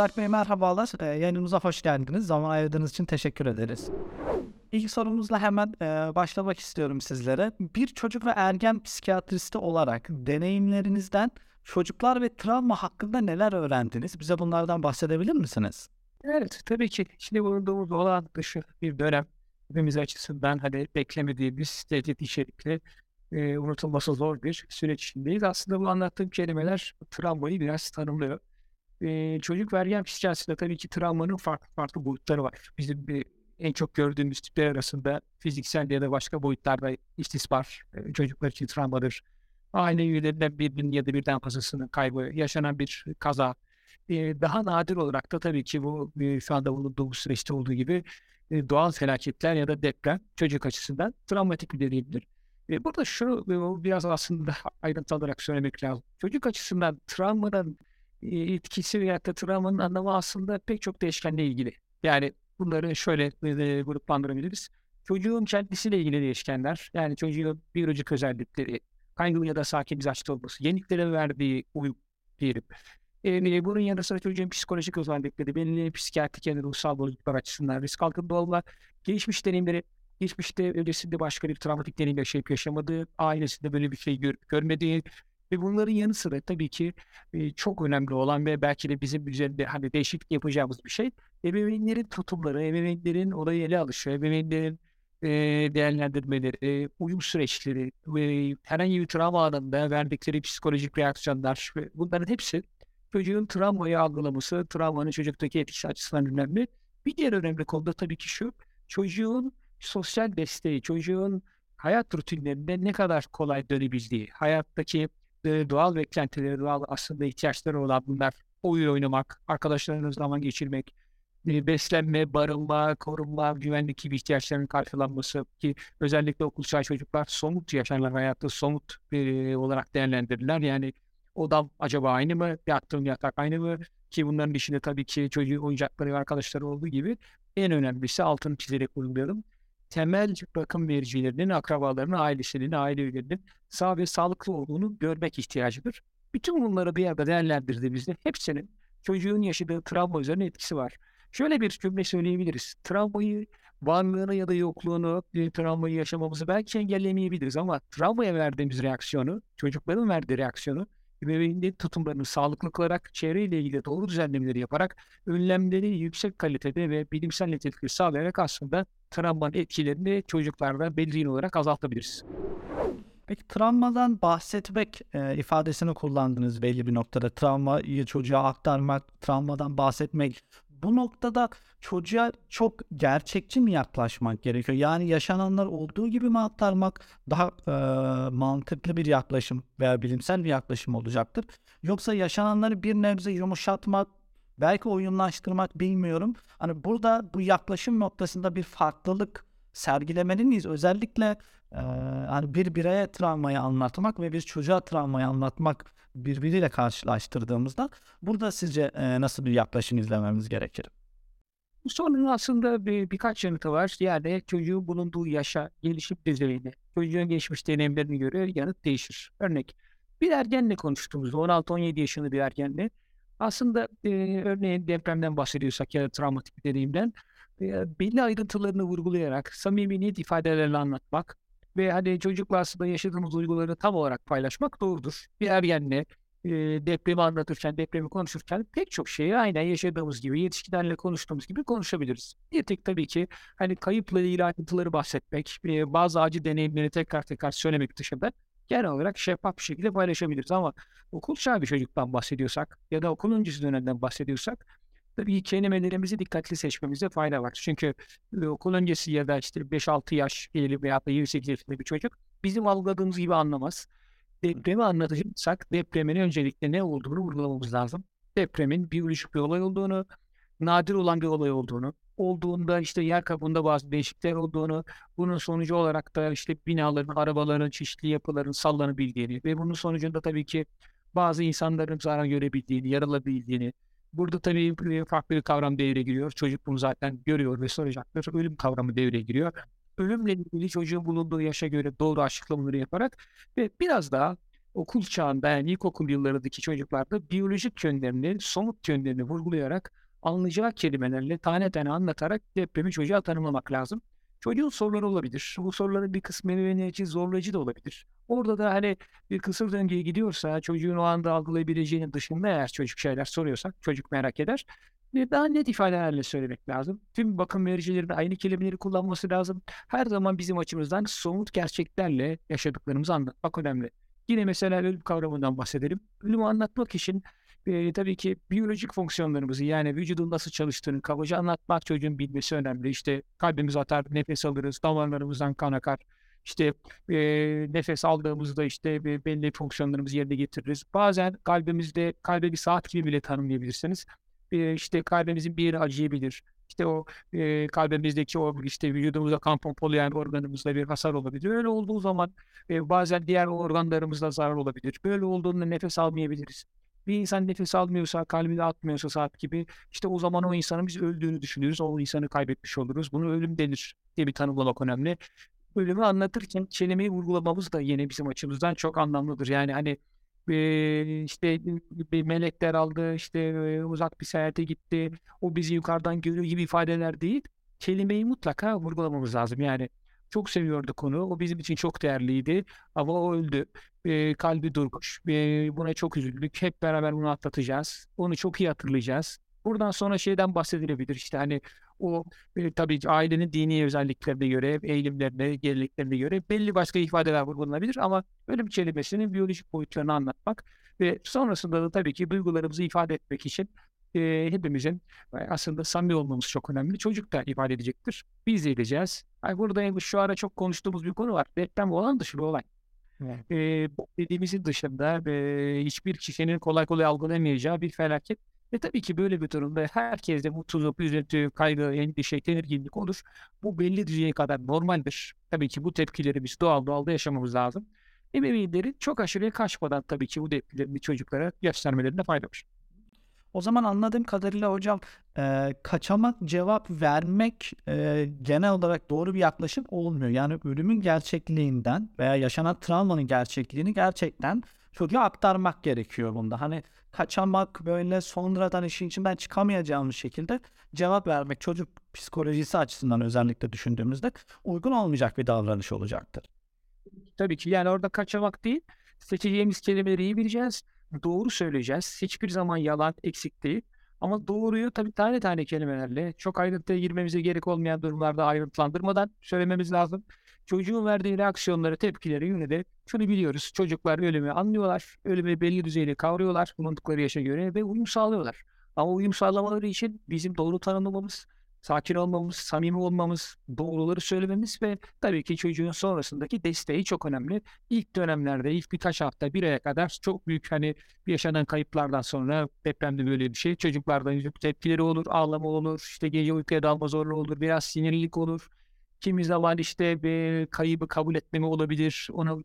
Özerk Bey merhabalar. Ee, yayınımıza hoş geldiniz. Zaman ayırdığınız için teşekkür ederiz. İlk sorumuzla hemen e, başlamak istiyorum sizlere. Bir çocuk ve ergen psikiyatristi olarak deneyimlerinizden çocuklar ve travma hakkında neler öğrendiniz? Bize bunlardan bahsedebilir misiniz? Evet, tabii ki. Şimdi bulunduğumuz olağan dışı bir dönem hepimiz açısından hani beklemediğimiz tehdit içerikli e, unutulması zor bir süreç içindeyiz. Aslında bu anlattığım kelimeler travmayı biraz tanımlıyor. E, çocuk ve ergen psikiyatrisinde tabii ki travmanın farklı farklı boyutları var. Bizim bir, en çok gördüğümüz tipler arasında fiziksel ya da başka boyutlarda istismar e, çocuklar için travmadır. Aile üyelerinden birinin ya da birden fazlasının kaybı, yaşanan bir kaza, Eee, daha nadir olarak da tabii ki bu, eee, şu anda bulunduğumuz süreçte olduğu gibi, eee, doğal felaketler ya da deprem çocuk açısından travmatik bir deneyimdir. Eee, burada şunu, biraz aslında ayrıntı alarak söylemek lazım. Çocuk açısından travmanın, eee, etkisi veyahut da travmanın anlamı aslında pek çok değişkenle ilgili. Yani bunları şöyle, eee, gruplandırabiliriz. Çocuğun kendisiyle ilgili değişkenler, yani çocuğun biyolojik özellikleri, kaygılı ya da sakin mizaçlı olması, yeniliklere verdiği uyum diyelim. Eee, bunun yanı sıra çocuğun psikolojik özellikleri, belirli psikiyatrik ya da ruhsal bozukluklar açısından risk altında olma, geçmiş deneyimleri, geçmişte öncesinde başka bir travmatik deneyim yaşayıp yaşamadığı, ailesinde böyle bir şey gör görmediği ve bunların yanı sıra tabii ki, eee, çok önemli olan ve belki de bizim üzerinde, hani, değişiklik yapacağımız bir şey, ebeveynlerin tutumları, ebeveynlerin olayı ele alışı, ebeveynlerin, eee, değerlendirmeleri, uyum süreçleri ve herhangi bir travma anında verdikleri psikolojik reaksiyonlar bunların hepsi çocuğun travmayı algılaması, travmanın çocuktaki etkisi açısından önemli. Bir diğer önemli konu da tabii ki şu, çocuğun sosyal desteği, çocuğun hayat rutinlerinde ne kadar kolay dönebildiği, hayattaki, doğal beklentileri, doğal aslında ihtiyaçları olan bunlar, oyun oynamak, arkadaşlarıyla zaman geçirmek, eee, beslenme, barınma, korunma, güvenlik gibi ihtiyaçlarının karşılanması ki özellikle okul çağı çocuklar somut yaşarlar hayatta, somut, eee, olarak değerlendirirler. Yani odam acaba aynı mı, yattığım yatak aynı mı ki bunların dışında tabii ki çocuğun oyuncakları ve arkadaşları olduğu gibi en önemlisi altını çizerek vurgulayalım. Temel bakım vericilerinin, akrabalarının, ailesinin, aile üyelerinin sağ ve sağlıklı olduğunu görmek ihtiyacıdır. Bütün bunları bir arada değerlendirdiğimizde hepsinin çocuğun yaşadığı travma üzerine etkisi var. Şöyle bir cümle söyleyebiliriz. Travmayı, varlığını ya da yokluğunu, travmayı yaşamamızı belki engellemeyebiliriz ama travmaya verdiğimiz reaksiyonu, çocukların verdiği reaksiyonu ebeveynlerin tutumlarını sağlıklı kılarak, çevreyle ilgili doğru düzenlemeleri yaparak, önlemleri yüksek kalitede ve bilimsel nitelikli sağlayarak aslında travmanın etkilerini çocuklarda belirgin olarak azaltabiliriz. Peki travmadan bahsetmek, eee, ifadesini kullandınız belli bir noktada. Travmayı çocuğa aktarmak, travmadan bahsetmek. Bu noktada çocuğa çok gerçekçi mi yaklaşmak gerekiyor? Yani yaşananlar olduğu gibi mi aktarmak daha, eee, mantıklı bir yaklaşım veya bilimsel bir yaklaşım olacaktır? Yoksa yaşananları bir nebze yumuşatmak, belki oyunlaştırmak bilmiyorum. Hani burada bu yaklaşım noktasında bir farklılık sergilemeli miyiz? Özellikle, hani bir bireye travmayı anlatmak ve bir çocuğa travmayı anlatmak birbiriyle karşılaştırdığımızda burada sizce, eee, nasıl bir yaklaşım izlememiz gerekir? Bu sorunun aslında bir birkaç yanıtı var. Yani çocuğun bulunduğu yaşa, gelişim düzeyine, çocuğun geçmiş deneyimlerine göre yanıt değişir. Örnek, bir ergenle konuştuğumuzda 16-17 yaşında bir ergenle aslında, eee, örneğin depremden bahsediyorsak ya da travmatik bir deneyimden, eee, belli ayrıntılarını vurgulayarak, samimi net ifadelerle anlatmak ve, hani, çocukla aslında yaşadığımız duyguları tam olarak paylaşmak doğrudur. Bir ergenle, eee, depremi anlatırken, depremi konuşurken pek çok şeyi aynen yaşadığımız gibi, yetişkinlerle konuştuğumuz gibi konuşabiliriz. Bir tek tabii ki, hani, kayıpla ilgili bahsetmek, eee, bazı acı deneyimleri tekrar tekrar söylemek dışında genel olarak şeffaf bir şekilde paylaşabiliriz ama okul çağı bir çocuktan bahsediyorsak ya da okul öncesi dönemden bahsediyorsak tabii kelimelerimizi dikkatli seçmemizde fayda var. Çünkü, okul öncesi ya da, işte, 5-6 yaş diyelim veyahut da 28 yaşında bir çocuk bizim algıladığımız gibi anlamaz. Depremi anlatacaksak depremin öncelikle ne olduğunu vurgulamamız lazım. Depremin biyolojik bir olay olduğunu, nadir olan bir olay olduğunu, olduğunda, işte, yer kabuğunda bazı değişiklikler olduğunu, bunun sonucu olarak da, işte, binaların, arabaların, çeşitli yapıların sallanabildiğini ve bunun sonucunda tabii ki bazı insanların zarar görebildiğini, yaralabildiğini, burada tabii, farklı bir kavram devreye giriyor. Çocuk bunu zaten görüyor ve soracaktır. Ölüm kavramı devreye giriyor. Ölümle ilgili çocuğun bulunduğu yaşa göre doğru açıklamaları yaparak ve biraz daha okul çağında yani ilkokul yıllarındaki çocuklarda biyolojik yönlerini, somut yönlerini vurgulayarak anlayacağı kelimelerle tane tane anlatarak depremi çocuğa tanımlamak lazım. Çocuğun soruları olabilir. Bu soruların bir kısmı için zorlayıcı da olabilir. Orada da hani bir kısır döngüye gidiyorsa çocuğun o anda algılayabileceğinin dışında eğer çocuk şeyler soruyorsak çocuk merak eder. Ve daha net ifadelerle söylemek lazım. Tüm bakım vericilerin aynı kelimeleri kullanması lazım. Her zaman bizim açımızdan somut gerçeklerle yaşadıklarımızı anlatmak önemli. Yine mesela ölüm kavramından bahsedelim. Ölümü anlatmak için e, tabii ki biyolojik fonksiyonlarımızı yani vücudun nasıl çalıştığını kabaca anlatmak çocuğun bilmesi önemli. İşte kalbimiz atar, nefes alırız, damarlarımızdan kan akar. İşte e, nefes aldığımızda işte belli fonksiyonlarımızı yerine getiririz. Bazen kalbimizde kalbe bir saat gibi bile tanımlayabilirsiniz. E, işte kalbimizin bir yeri acıyabilir. İşte o e, kalbimizdeki o işte vücudumuzda kan pompalayan organımızda bir hasar olabilir. Öyle olduğu zaman e, bazen diğer organlarımızda zarar olabilir. Böyle olduğunda nefes almayabiliriz bir insan nefes almıyorsa, kalbi de atmıyorsa saat gibi işte o zaman o insanın biz öldüğünü düşünüyoruz. O insanı kaybetmiş oluruz. Bunu ölüm denir diye bir tanımlamak önemli. Ölümü anlatırken kelimeyi vurgulamamız da yine bizim açımızdan çok anlamlıdır. Yani hani işte bir melekler aldı, işte uzak bir seyahate gitti, o bizi yukarıdan görüyor gibi ifadeler değil. Kelimeyi mutlaka vurgulamamız lazım. Yani çok seviyordu konu. O bizim için çok değerliydi. Ama o öldü. E, kalbi durmuş. E, buna çok üzüldük. Hep beraber bunu atlatacağız. Onu çok iyi hatırlayacağız. Buradan sonra şeyden bahsedilebilir. İşte hani o e, tabii ailenin dini özelliklerine göre, eğilimlerine, geriliklerine göre belli başka ifadeler vurgulanabilir ama ölüm kelimesinin biyolojik boyutlarını anlatmak ve sonrasında da tabii ki duygularımızı ifade etmek için e, hepimizin aslında samimi olmamız çok önemli. Çocuk da ifade edecektir. Biz de edeceğiz. Yani burada şu ara çok konuştuğumuz bir konu var. Deprem olan dışı bir olay. Evet. E, dediğimizin dışında e, hiçbir kişinin kolay kolay algılayamayacağı bir felaket. Ve tabii ki böyle bir durumda herkeste mutsuzluk, üzüntü, kaygı, endişe, tedirginlik olur. Bu belli düzeye kadar normaldir. Tabii ki bu tepkileri biz doğal doğalda yaşamamız lazım. Ebeveynlerin çok aşırıya kaçmadan tabii ki bu tepkilerini çocuklara göstermelerinde fayda var. O zaman anladığım kadarıyla hocam e, kaçamak cevap vermek e, genel olarak doğru bir yaklaşım olmuyor. Yani ölümün gerçekliğinden veya yaşanan travmanın gerçekliğini gerçekten çocuğa aktarmak gerekiyor bunda. Hani kaçamak böyle sonradan işin içinden çıkamayacağımız şekilde cevap vermek çocuk psikolojisi açısından özellikle düşündüğümüzde uygun olmayacak bir davranış olacaktır. Tabii ki yani orada kaçamak değil seçeceğimiz kelimeleri iyi bileceğiz doğru söyleyeceğiz. Hiçbir zaman yalan eksik değil. Ama doğruyu tabii tane tane kelimelerle çok ayrıntıya girmemize gerek olmayan durumlarda ayrıntılandırmadan söylememiz lazım. Çocuğun verdiği reaksiyonları, tepkileri yine de şunu biliyoruz. Çocuklar ölümü anlıyorlar. Ölümü belli düzeyde kavruyorlar bulundukları yaşa göre ve uyum sağlıyorlar. Ama uyum sağlamaları için bizim doğru tanımlamamız, sakin olmamız, samimi olmamız, doğruları söylememiz ve tabii ki çocuğun sonrasındaki desteği çok önemli. İlk dönemlerde, ilk birkaç hafta, bir aya kadar çok büyük hani yaşanan kayıplardan sonra depremde böyle bir şey. Çocuklarda yüzük tepkileri olur, ağlama olur, işte gece uykuya dalma zorluğu olur, biraz sinirlilik olur. Kimi zaman işte bir kaybı kabul etmeme olabilir. Ona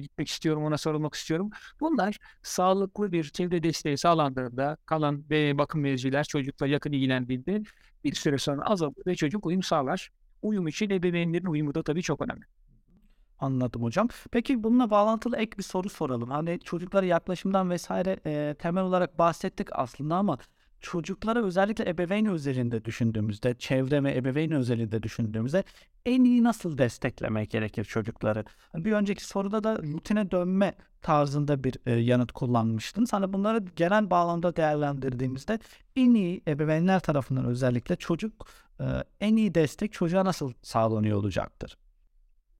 gitmek istiyorum, ona sorulmak istiyorum. Bunlar sağlıklı bir çevre desteği sağlandığında kalan ve bakım vericiler çocukla yakın ilgilendiğinde bir süre sonra azalır ve çocuk uyum sağlar. Uyum için ebeveynlerin uyumu da tabii çok önemli. Anladım hocam. Peki bununla bağlantılı ek bir soru soralım. Hani çocuklara yaklaşımdan vesaire e, temel olarak bahsettik aslında ama çocuklara özellikle ebeveyn özelinde düşündüğümüzde, çevre ve ebeveyn özelinde düşündüğümüzde en iyi nasıl desteklemek gerekir çocukları? Bir önceki soruda da rutine dönme tarzında bir e, yanıt kullanmıştın. Sana bunları genel bağlamda değerlendirdiğimizde en iyi ebeveynler tarafından özellikle çocuk e, en iyi destek çocuğa nasıl sağlanıyor olacaktır?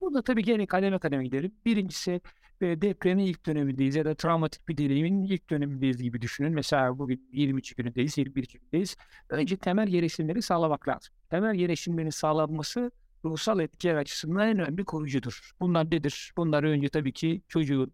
Burada tabii gene kademe kademe gidelim. Birincisi depremin ilk dönemindeyiz ya da travmatik bir deneyimin ilk dönemindeyiz gibi düşünün. Mesela bugün 23 günündeyiz, 21 günündeyiz. Önce temel gereksinimleri sağlamak lazım. Temel gereksinimlerin sağlanması ruhsal etkiler açısından en önemli koruyucudur. Bunlar nedir? Bunlar önce tabii ki çocuğun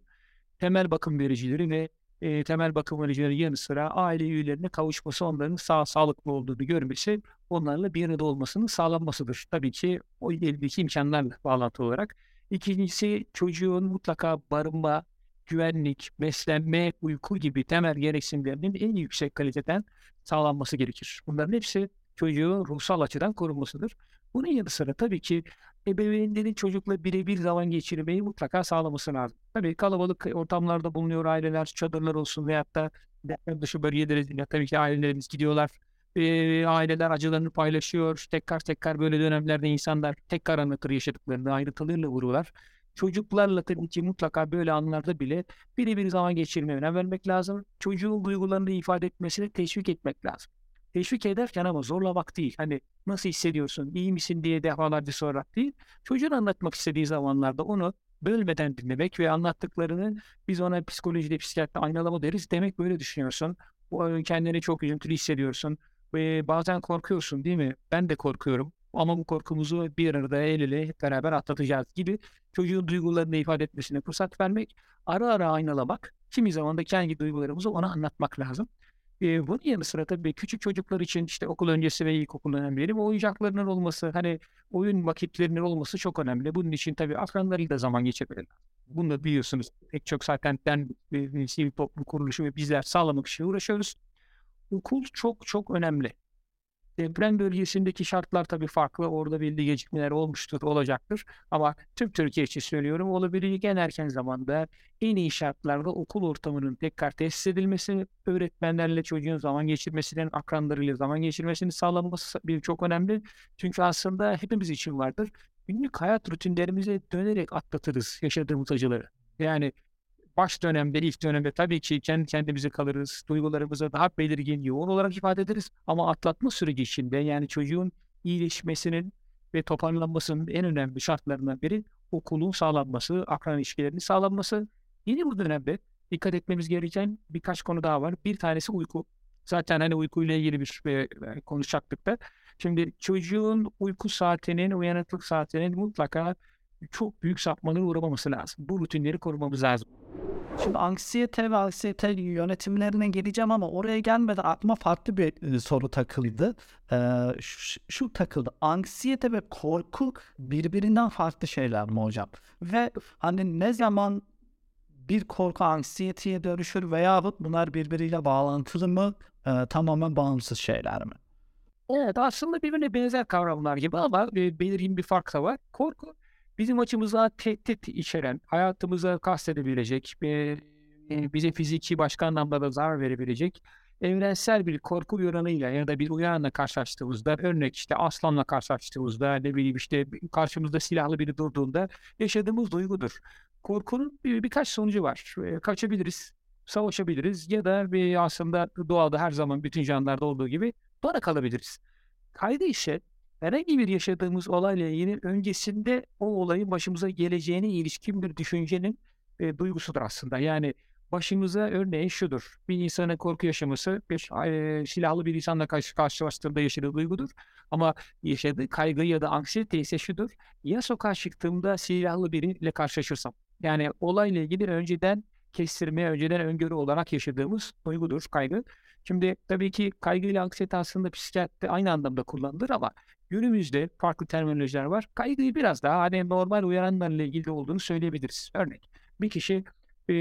temel bakım vericileri ve e, temel bakım vericileri yanı sıra aile üyelerine kavuşması, onların sağ sağlıklı olduğunu görmesi, onlarla bir arada olmasının sağlanmasıdır. Tabii ki o eldeki imkanlarla bağlantı olarak. İkincisi çocuğun mutlaka barınma, güvenlik, beslenme, uyku gibi temel gereksinimlerinin en yüksek kaliteden sağlanması gerekir. Bunların hepsi çocuğun ruhsal açıdan korunmasıdır. Bunun yanı sıra tabii ki ebeveynlerin çocukla birebir zaman geçirmeyi mutlaka sağlaması lazım. Tabii kalabalık ortamlarda bulunuyor aileler, çadırlar olsun veyahut da deprem dışı bölgelere tabii ki ailelerimiz gidiyorlar. Eee, aileler acılarını paylaşıyor. Tekrar tekrar böyle dönemlerde insanlar tekrar anlatır yaşadıklarını, ayrıntılarıyla vururlar. Çocuklarla tabii ki mutlaka böyle anlarda bile birebir zaman geçirmeye önem vermek lazım. Çocuğun duygularını ifade etmesini teşvik etmek lazım. Teşvik ederken ama zorlamak değil. Hani nasıl hissediyorsun, iyi misin diye defalarca sorarak değil. Çocuğun anlatmak istediği zamanlarda onu bölmeden dinlemek ve anlattıklarını biz ona psikolojide, psikiyatride aynalama deriz. Demek böyle düşünüyorsun. Kendini çok üzüntülü hissediyorsun. Ve bazen korkuyorsun değil mi? Ben de korkuyorum. Ama bu korkumuzu bir arada el ele hep beraber atlatacağız gibi çocuğun duygularını ifade etmesine fırsat vermek, ara ara aynalamak, kimi zaman da kendi duygularımızı ona anlatmak lazım. Eee, bunun yanı sıra tabii küçük çocuklar için işte okul öncesi ve ilkokul dönemleri bu oyuncaklarının olması, hani oyun vakitlerinin olması çok önemli. Bunun için tabii akranlarıyla zaman geçirmeleri. Bunu da biliyorsunuz pek çok zaten eee, sivil toplum kuruluşu ve bizler sağlamak için uğraşıyoruz. Okul çok çok önemli. Deprem bölgesindeki şartlar tabii farklı. Orada belli gecikmeler olmuştur, olacaktır. Ama tüm Türkiye için söylüyorum olabilecek en erken zamanda en iyi şartlarda okul ortamının tekrar tesis edilmesi, öğretmenlerle çocuğun zaman geçirmesinin, akranlarıyla zaman geçirmesini sağlanması bir çok önemli. Çünkü aslında hepimiz için vardır. Günlük hayat rutinlerimize dönerek atlatırız yaşadığımız acıları. Yani baş dönemde, ilk dönemde tabii ki kendi kendimize kalırız. Duygularımızı daha belirgin, yoğun olarak ifade ederiz. Ama atlatma süreci içinde yani çocuğun iyileşmesinin ve toparlanmasının en önemli şartlarından biri okulun sağlanması, akran ilişkilerinin sağlanması. Yine bu dönemde dikkat etmemiz gereken birkaç konu daha var. Bir tanesi uyku. Zaten hani uykuyla ilgili bir e, konuşacaktık da. Şimdi çocuğun uyku saatinin, uyanıklık saatinin mutlaka çok büyük sapmalara uğramaması lazım. Bu rutinleri korumamız lazım. Şimdi anksiyete ve anksiyete yönetimlerine geleceğim ama oraya gelmeden aklıma farklı bir e, soru takıldı. Ee, şu, şu takıldı. Anksiyete ve korku birbirinden farklı şeyler mi hocam? Ve hani ne zaman bir korku anksiyeteye dönüşür veya bunlar birbiriyle bağlantılı mı? Ee, tamamen bağımsız şeyler mi? Evet aslında birbirine benzer kavramlar gibi ama e, belirgin bir fark da var. Korku bizim açımıza tehdit içeren, hayatımıza kastedebilecek, e, bize fiziki başka anlamda da zarar verebilecek evrensel bir korku uyaranıyla ya da bir uyaranla karşılaştığımızda, örnek işte aslanla karşılaştığımızda, ne bileyim işte karşımızda silahlı biri durduğunda yaşadığımız duygudur. Korkunun bir, birkaç sonucu var. E, kaçabiliriz, savaşabiliriz ya da bir aslında doğada her zaman bütün canlılarda olduğu gibi bana kalabiliriz. Kaygı ise herhangi bir yaşadığımız olayla ilgili öncesinde o olayın başımıza geleceğine ilişkin bir düşüncenin e, duygusudur aslında. Yani başımıza örneğin şudur. Bir insanın korku yaşaması bir e, silahlı bir insanla karşı karşılaştığında yaşadığı duygudur. Ama yaşadığı kaygı ya da anksiyete ise şudur. Ya sokağa çıktığımda silahlı biriyle karşılaşırsam. Yani olayla ilgili önceden kestirmeye, önceden öngörü olarak yaşadığımız duygudur, kaygı. Şimdi tabii ki kaygı ile anksiyete aslında psikiyatride aynı anlamda kullanılır ama Günümüzde farklı terminolojiler var. Kaygıyı biraz daha hani normal uyaranlarla ilgili olduğunu söyleyebiliriz. Örnek bir kişi e,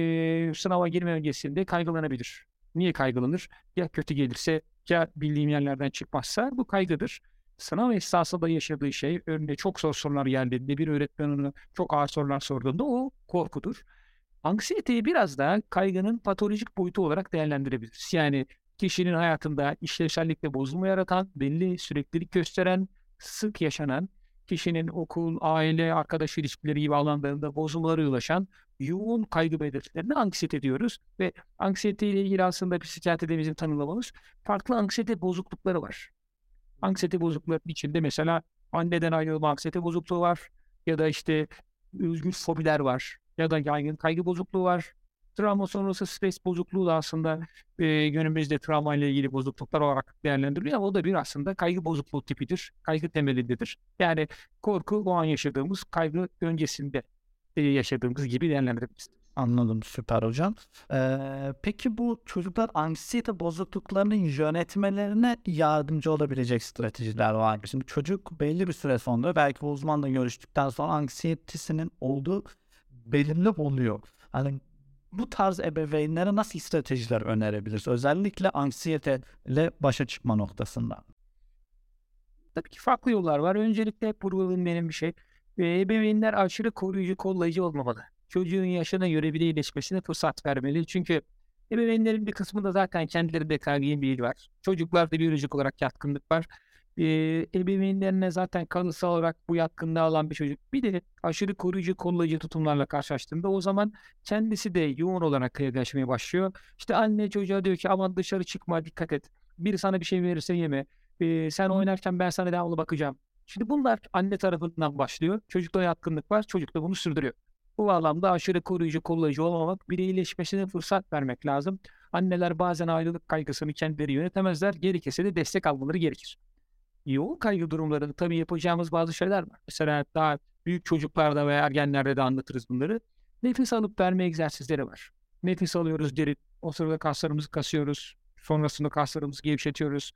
sınava girme öncesinde kaygılanabilir. Niye kaygılanır? Ya kötü gelirse ya bildiğim yerlerden çıkmazsa bu kaygıdır. Sınav esnasında yaşadığı şey örneğin çok zor sorular geldiğinde bir öğretmen ona çok ağır sorular sorduğunda o korkudur. Anksiyeteyi biraz daha kaygının patolojik boyutu olarak değerlendirebiliriz. Yani kişinin hayatında işlevsellikle bozulma yaratan, belli süreklilik gösteren, sık yaşanan, kişinin okul, aile, arkadaş ilişkileri gibi alanlarında bozulmalara ulaşan yoğun kaygı belirtilerine anksiyete diyoruz. Ve anksiyete ile ilgili aslında psikiyatride bizim tanımlamamız farklı anksiyete bozuklukları var. Anksiyete bozuklukları içinde mesela anneden ayrılma anksiyete bozukluğu var ya da işte özgür fobiler var ya da yaygın kaygı bozukluğu var Travma sonrası stres bozukluğu da aslında e, günümüzde travma ile ilgili bozukluklar olarak değerlendiriliyor ama o da bir aslında kaygı bozukluğu tipidir. Kaygı temelindedir. Yani korku o an yaşadığımız kaygı öncesinde e, yaşadığımız gibi değerlendirebiliriz. Anladım süper hocam. Ee, peki bu çocuklar anksiyete bozukluklarının yönetmelerine yardımcı olabilecek stratejiler var mı? Şimdi çocuk belli bir süre sonra belki uzmanla görüştükten sonra anksiyetesinin olduğu belirli oluyor. Hani bu tarz ebeveynlere nasıl stratejiler önerebiliriz? Özellikle anksiyeteyle başa çıkma noktasında. Tabii ki farklı yollar var. Öncelikle hep benim bir şey. Ve ebeveynler aşırı koruyucu, kollayıcı olmamalı. Çocuğun yaşına göre bireyleşmesine fırsat vermeli. Çünkü ebeveynlerin bir kısmında zaten kendilerinde kaygı bir var. Çocuklarda biyolojik olarak yatkınlık var. Ee, ebeveynlerine zaten kalıtsal olarak bu yatkınlığı alan bir çocuk. Bir de aşırı koruyucu, kollayıcı tutumlarla karşılaştığında o zaman kendisi de yoğun olarak yaklaşmaya başlıyor. İşte anne çocuğa diyor ki aman dışarı çıkma, dikkat et. Biri sana bir şey verirse yeme. Ee, sen oynarken ben sana devamlı bakacağım. Şimdi bunlar anne tarafından başlıyor. Çocukta yatkınlık var. Çocuk da bunu sürdürüyor. Bu bağlamda aşırı koruyucu, kollayıcı olmamak, bireyleşmesine fırsat vermek lazım. Anneler bazen ayrılık kaygısını kendileri yönetemezler. Gerekirse de destek almaları gerekir. Yoğun kaygı durumlarında tabii yapacağımız bazı şeyler var. Mesela daha büyük çocuklarda veya ergenlerde de anlatırız bunları. Nefes alıp verme egzersizleri var. Nefes alıyoruz derin. O sırada kaslarımızı kasıyoruz. Sonrasında kaslarımızı gevşetiyoruz.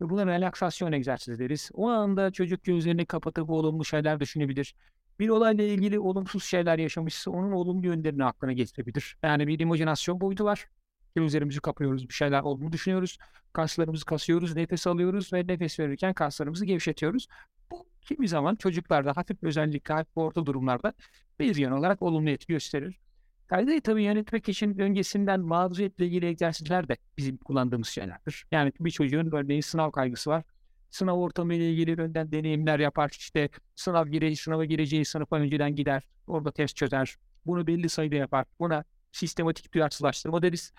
Ve buna relaksasyon egzersizi deriz. O anda çocuk gözlerini kapatıp olumlu şeyler düşünebilir. Bir olayla ilgili olumsuz şeyler yaşamışsa onun olumlu yönlerini aklına getirebilir. Yani bir imajinasyon boyutu var. Gözlerimizi kapıyoruz, bir şeyler olduğunu düşünüyoruz. Kaslarımızı kasıyoruz, nefes alıyoruz ve nefes verirken kaslarımızı gevşetiyoruz. Bu kimi zaman çocuklarda hafif özellikle hafif orta durumlarda bir yan olarak olumlu etki gösterir. Kaygıyı tabii yönetmek için öncesinden mağduriyetle ilgili egzersizler de bizim kullandığımız şeylerdir. Yani bir çocuğun örneğin sınav kaygısı var. Sınav ortamı ile ilgili önden deneyimler yapar. İşte sınav gire sınava gireceği sınıfa önceden gider. Orada test çözer. Bunu belli sayıda yapar. Buna sistematik duyarsızlaştırma deriz.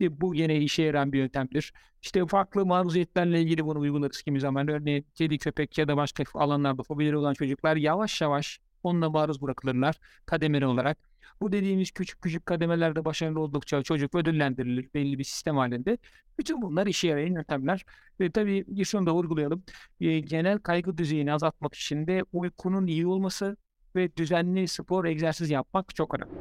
Bu yine işe yarayan bir yöntemdir. İşte farklı maruziyetlerle ilgili bunu uygularız kimi zaman. Örneğin kedi, köpek ya da başka alanlarda fobileri olan çocuklar yavaş yavaş onunla maruz bırakılırlar kademeli olarak. Bu dediğimiz küçük küçük kademelerde başarılı oldukça çocuk ödüllendirilir belli bir sistem halinde. Bütün bunlar işe yarayan yöntemler. Ve tabii şunu da vurgulayalım. E, genel kaygı düzeyini azaltmak için de uykunun iyi olması ve düzenli spor, egzersiz yapmak çok önemli.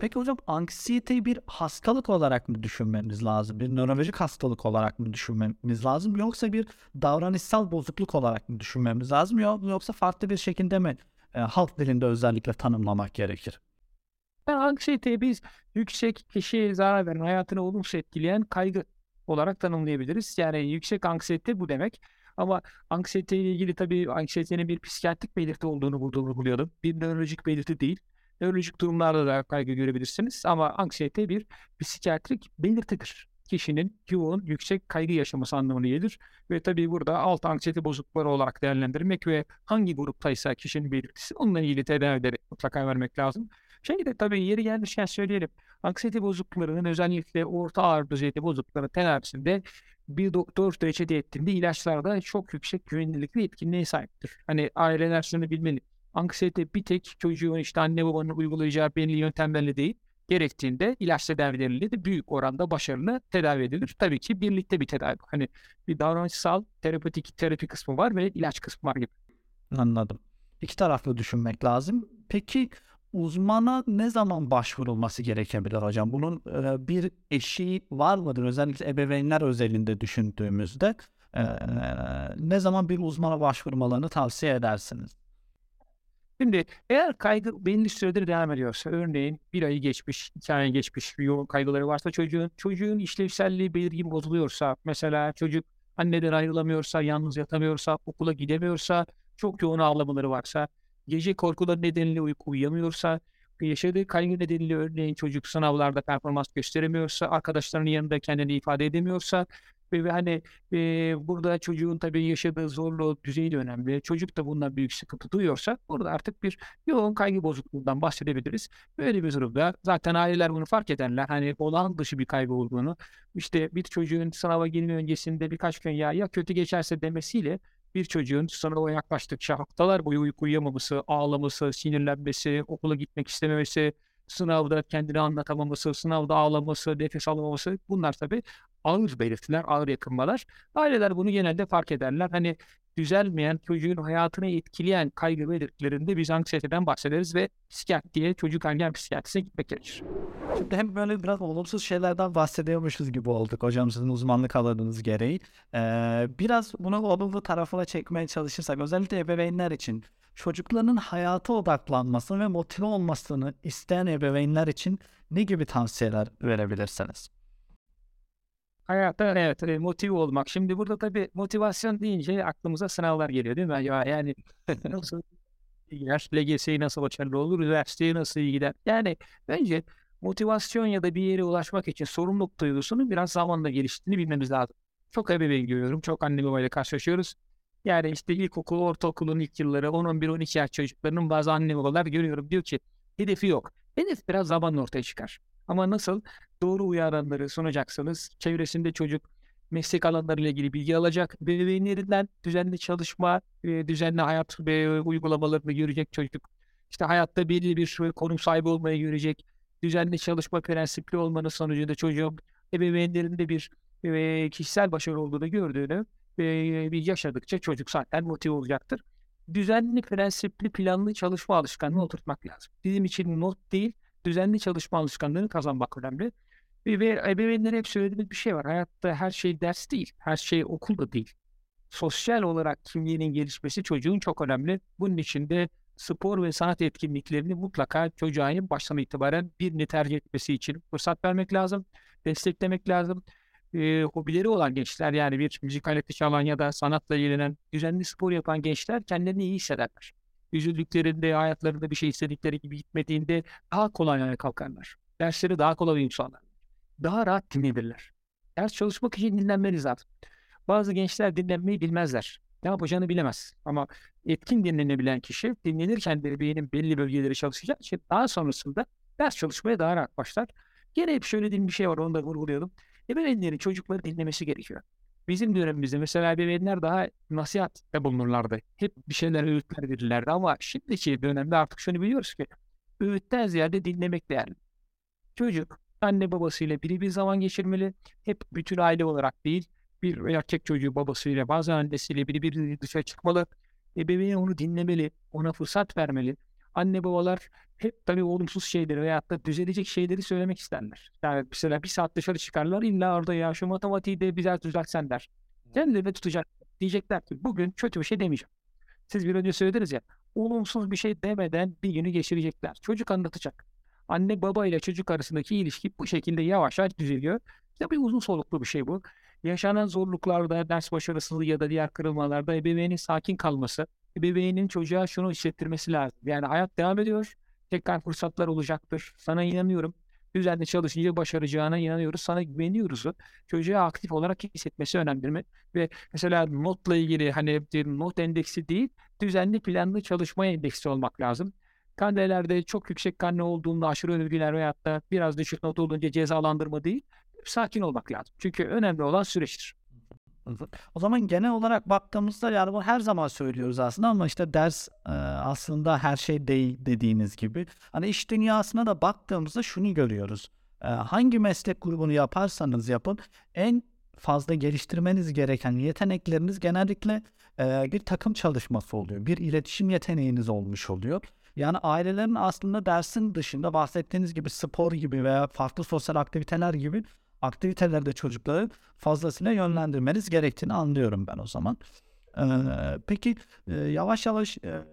Peki hocam anksiyeteyi bir hastalık olarak mı düşünmemiz lazım? Bir nörolojik hastalık olarak mı düşünmemiz lazım? Yoksa bir davranışsal bozukluk olarak mı düşünmemiz lazım? Yoksa farklı bir şekilde mi e, halk dilinde özellikle tanımlamak gerekir? Ben anksiyeteyi biz yüksek kişiye zarar veren, hayatını olumsuz etkileyen kaygı olarak tanımlayabiliriz. Yani yüksek anksiyete bu demek. Ama anksiyete ile ilgili tabii anksiyetenin bir psikiyatrik belirti olduğunu burada vurgulayalım. Bir nörolojik belirti değil. Nörolojik durumlarda da kaygı görebilirsiniz ama anksiyete bir psikiyatrik belirtidir. Kişinin yoğun, yüksek kaygı yaşaması anlamına gelir. Ve tabii burada alt anksiyete bozuklukları olarak değerlendirmek ve hangi gruptaysa kişinin belirtisi onunla ilgili tedavileri mutlaka vermek lazım. Şey de tabii yeri gelmişken söyleyelim. Anksiyete bozukluklarının özellikle orta ağır düzeyde bozuklukların tedavisinde bir doktor reçete ettiğinde ilaçlarda çok yüksek güvenilirlik ve etkinliğe sahiptir. Hani aileler şunu bilmeli. Anksiyete bir tek çocuğun işte anne babanın uygulayacağı belli yöntemlerle değil, gerektiğinde ilaç tedavileriyle de büyük oranda başarılı tedavi edilir. Tabii ki birlikte bir tedavi. Hani bir davranışsal terapetik terapi kısmı var ve ilaç kısmı var gibi. Anladım. İki taraflı düşünmek lazım. Peki uzmana ne zaman başvurulması gerekebilir hocam? Bunun e, bir eşiği var mıdır? Özellikle ebeveynler özelinde düşündüğümüzde e, ne zaman bir uzmana başvurmalarını tavsiye edersiniz? Şimdi eğer kaygı belli süredir devam ediyorsa, örneğin bir ayı geçmiş, iki ay geçmiş, yoğun kaygıları varsa çocuğun, çocuğun işlevselliği belirgin bozuluyorsa, mesela çocuk anneden ayrılamıyorsa, yalnız yatamıyorsa, okula gidemiyorsa, çok yoğun ağlamaları varsa, gece korkuları nedeniyle uyku uyuyamıyorsa, yaşadığı kaygı nedeniyle örneğin çocuk sınavlarda performans gösteremiyorsa, arkadaşlarının yanında kendini ifade edemiyorsa ve, ve hani e, burada çocuğun tabii yaşadığı zorluğu düzeyi de önemli. Çocuk da bundan büyük sıkıntı duyuyorsa burada artık bir yoğun kaygı bozukluğundan bahsedebiliriz. Böyle bir durumda zaten aileler bunu fark ederler. Hani olağan dışı bir kaygı olduğunu. İşte bir çocuğun sınava girme öncesinde birkaç gün ya ya kötü geçerse demesiyle bir çocuğun sınava yaklaştıkça haftalar boyu uyku uyuyamaması, ağlaması, sinirlenmesi, okula gitmek istememesi, sınavda kendini anlatamaması, sınavda ağlaması, nefes alamaması bunlar tabii ağır belirtiler, ağır yakınmalar. Aileler bunu genelde fark ederler. Hani düzelmeyen, çocuğun hayatını etkileyen kaygı belirtilerinde biz anksiyeteden bahsederiz ve psikiyatriye, çocuk ergen psikiyatrisine gitmek gerekir. Şimdi hem böyle biraz olumsuz şeylerden bahsediyormuşuz gibi olduk hocam sizin uzmanlık alanınız gereği. Ee, biraz bunu olumlu tarafına çekmeye çalışırsak özellikle ebeveynler için çocukların hayata odaklanmasını ve motive olmasını isteyen ebeveynler için ne gibi tavsiyeler verebilirsiniz? Hayatta evet e, motive olmak. Şimdi burada tabii motivasyon deyince aklımıza sınavlar geliyor değil mi? Ya yani nasıl gider? LGS'yi nasıl başarılı olur? Üniversiteye nasıl iyi gider? Yani bence motivasyon ya da bir yere ulaşmak için sorumluluk duygusunu biraz zamanla geliştiğini bilmemiz lazım. Çok ebeveyn görüyorum. Çok anne babayla karşılaşıyoruz. Yani işte ilkokul, ortaokulun ilk yılları 10, 11, 12 yaş çocuklarının bazı anne babalar görüyorum. Diyor ki hedefi yok. Hedef biraz zamanla ortaya çıkar. Ama nasıl? Doğru uyaranları sunacaksınız. Çevresinde çocuk meslek alanlarıyla ilgili bilgi alacak. Bebeğinlerinden düzenli çalışma, e, düzenli hayat ve uygulamalarını görecek çocuk. İşte hayatta belli bir konum sahibi olmayı görecek. Düzenli çalışma prensipli olmanın sonucunda çocuğun ebeveynlerinde bir e, kişisel başarı olduğunu gördüğünü e, yaşadıkça çocuk zaten motive olacaktır. Düzenli, prensipli, planlı çalışma alışkanlığı oturtmak lazım. Bizim için not değil, düzenli çalışma alışkanlığını kazanmak önemli. Ve, ve ebeveynlere hep söylediğimiz bir şey var. Hayatta her şey ders değil, her şey okul da değil. Sosyal olarak kimliğinin gelişmesi çocuğun çok önemli. Bunun için de spor ve sanat etkinliklerini mutlaka çocuğun baştan itibaren birini tercih etmesi için fırsat vermek lazım, desteklemek lazım. E, hobileri olan gençler yani bir müzik aleti çalan ya da sanatla ilgilenen, düzenli spor yapan gençler kendilerini iyi hissederler. Üzüldüklerinde, hayatlarında bir şey istedikleri gibi gitmediğinde daha kolay ayağa kalkarlar. Dersleri daha kolay uyumsallar. Daha rahat dinleyebilirler. Ders çalışmak için dinlenmeniz lazım. Bazı gençler dinlenmeyi bilmezler. Ne yapacağını bilemez. Ama etkin dinlenebilen kişi dinlenirken de beynin belli bölgeleri çalışacağı için daha sonrasında ders çalışmaya daha rahat başlar. Gene hep söylediğim bir şey var onu da vurgulayalım. Ebeveynlerin çocukları dinlemesi gerekiyor. Bizim dönemimizde mesela ebeveynler daha nasihatte bulunurlardı. Hep bir şeyler öğütler verirlerdi ama şimdiki dönemde artık şunu biliyoruz ki öğütten ziyade dinlemek değerli. Çocuk anne babasıyla biri bir zaman geçirmeli. Hep bütün aile olarak değil bir erkek çocuğu babasıyla bazen annesiyle biri bir dışarı çıkmalı. Ebeveyn onu dinlemeli, ona fırsat vermeli. Anne babalar hep tabii olumsuz şeyleri veyahut da düzelecek şeyleri söylemek isterler. Yani mesela bir saat dışarı çıkarlar illa orada ya şu matematiği de biraz düzeltsen der. Kendilerine tutacak. Diyecekler ki bugün kötü bir şey demeyeceğim. Siz bir önce söylediniz ya olumsuz bir şey demeden bir günü geçirecekler. Çocuk anlatacak. Anne baba ile çocuk arasındaki ilişki bu şekilde yavaş yavaş düzeliyor. Bir uzun soluklu bir şey bu. Yaşanan zorluklarda, ders başarısızlığı ya da diğer kırılmalarda ebeveynin sakin kalması, ebeveynin çocuğa şunu hissettirmesi lazım. Yani hayat devam ediyor. Tekrar fırsatlar olacaktır. Sana inanıyorum. Düzenli çalışınca başaracağına inanıyoruz. Sana güveniyoruz. Çocuğa aktif olarak hissetmesi önemli mi? Ve mesela notla ilgili hani not endeksi değil, düzenli planlı çalışma endeksi olmak lazım. Karnelerde çok yüksek karne olduğunda aşırı övgüler veyahut da biraz düşük not olunca cezalandırma değil, sakin olmak lazım. Çünkü önemli olan süreçtir. O zaman genel olarak baktığımızda yani bu her zaman söylüyoruz aslında ama işte ders e, aslında her şey değil dediğiniz gibi. Hani iş dünyasına da baktığımızda şunu görüyoruz. E, hangi meslek grubunu yaparsanız yapın en fazla geliştirmeniz gereken yetenekleriniz genellikle e, bir takım çalışması oluyor. Bir iletişim yeteneğiniz olmuş oluyor. Yani ailelerin aslında dersin dışında bahsettiğiniz gibi spor gibi veya farklı sosyal aktiviteler gibi aktivitelerde çocukları fazlasıyla yönlendirmeniz gerektiğini anlıyorum ben o zaman. Ee, peki e, yavaş yavaş e,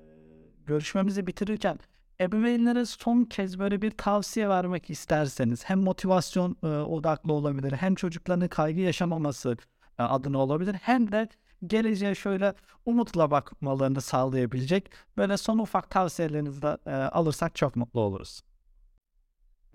görüşmemizi bitirirken ebeveynlere son kez böyle bir tavsiye vermek isterseniz hem motivasyon e, odaklı olabilir hem çocukların kaygı yaşamaması e, adına olabilir hem de geleceğe şöyle umutla bakmalarını sağlayabilecek böyle son ufak tavsiyelerinizi de e, alırsak çok mutlu oluruz.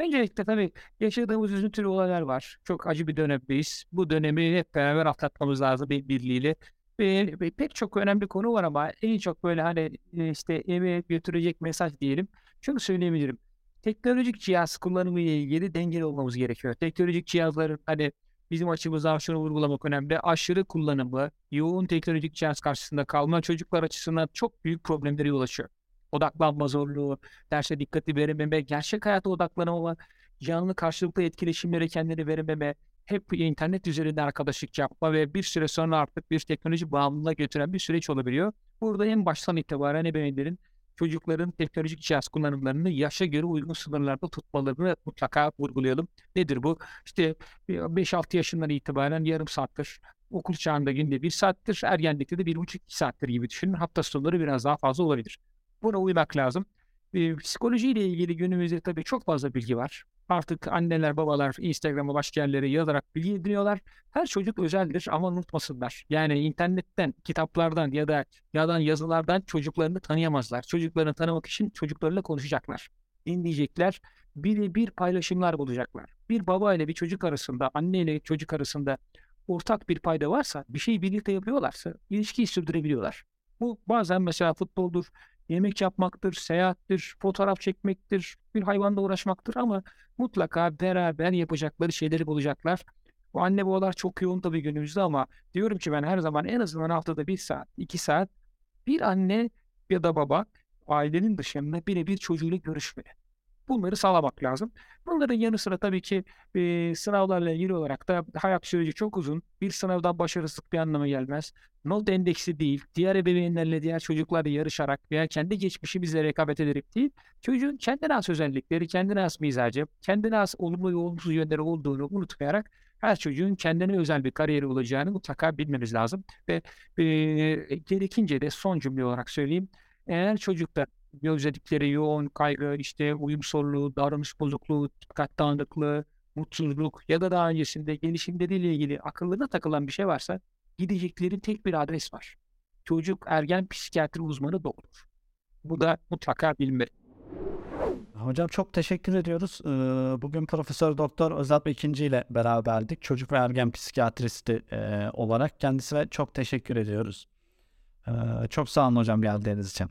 Öncelikle tabii yaşadığımız üzüntülü olaylar var. Çok acı bir dönemdeyiz. Bu dönemi hep beraber atlatmamız lazım bir birliğiyle. Ve, ve pek çok önemli konu var ama en çok böyle hani işte eve götürecek mesaj diyelim. Şunu söyleyebilirim. Teknolojik cihaz kullanımı ile ilgili dengeli olmamız gerekiyor. Teknolojik cihazların hani bizim açımızdan şunu vurgulamak önemli. Aşırı kullanımı, yoğun teknolojik cihaz karşısında kalma çocuklar açısından çok büyük problemlere yol açıyor odaklanma zorluğu, derse dikkati verememe, gerçek hayata odaklanamama, canlı karşılıklı etkileşimlere kendini verememe, hep internet üzerinde arkadaşlık yapma ve bir süre sonra artık bir teknoloji bağımlılığına götüren bir süreç olabiliyor. Burada en baştan itibaren ebeveynlerin çocukların teknolojik cihaz kullanımlarını yaşa göre uygun sınırlarda tutmalarını mutlaka vurgulayalım. Nedir bu? İşte 5-6 yaşından itibaren yarım saattir, okul çağında günde bir saattir, ergenlikte de bir buçuk iki saattir gibi düşünün. Hafta sonları biraz daha fazla olabilir. Buna uymak lazım. E, psikolojiyle ilgili günümüzde tabii çok fazla bilgi var. Artık anneler, babalar Instagram'a başka yerlere yazarak bilgi ediniyorlar. Her çocuk özeldir ama unutmasınlar. Yani internetten, kitaplardan ya da yalan yazılardan çocuklarını tanıyamazlar. Çocuklarını tanımak için çocuklarıyla konuşacaklar. Dinleyecekler, birebir paylaşımlar bulacaklar. Bir baba ile bir çocuk arasında, anne ile çocuk arasında ortak bir payda varsa, bir şeyi birlikte yapıyorlarsa ilişkiyi sürdürebiliyorlar. Bu bazen mesela futboldur, yemek yapmaktır, seyahattir, fotoğraf çekmektir, bir hayvanla uğraşmaktır ama mutlaka beraber yapacakları şeyleri bulacaklar. Bu anne babalar çok yoğun tabii günümüzde ama diyorum ki ben her zaman en azından haftada bir saat, iki saat bir anne ya da baba ailenin dışında birebir çocuğuyla görüşmeli. Bunları sağlamak lazım. Bunların yanı sıra tabii ki e, sınavlarla ilgili olarak da hayat süreci çok uzun. Bir sınavdan başarısızlık bir anlama gelmez. Not endeksi değil, diğer ebeveynlerle, diğer çocuklarla yarışarak veya kendi geçmişimizle rekabet ederek değil, çocuğun kendine has özellikleri, kendine has mizacı, kendine has olumlu ve olumsuz yönleri olduğunu unutmayarak her çocuğun kendine özel bir kariyeri olacağını mutlaka bilmemiz lazım. Ve e, gerekince de son cümle olarak söyleyeyim. Eğer çocukta özellikleri yoğun kaygı, işte uyum sorunluğu, davranış bozukluğu, dikkat dağınıklığı, mutsuzluk ya da daha öncesinde gelişimleriyle ilgili akıllarına takılan bir şey varsa gidecekleri tek bir adres var. Çocuk ergen psikiyatri uzmanı doktor. Bu da mutlaka bilinmeli. Hocam çok teşekkür ediyoruz. Ee, Bugün Profesör Doktor Özalp İkinci ile beraberdik. Çocuk ve ergen psikiyatristi e, olarak kendisine çok teşekkür ediyoruz. Ee, Çok sağ olun hocam geldiğiniz için.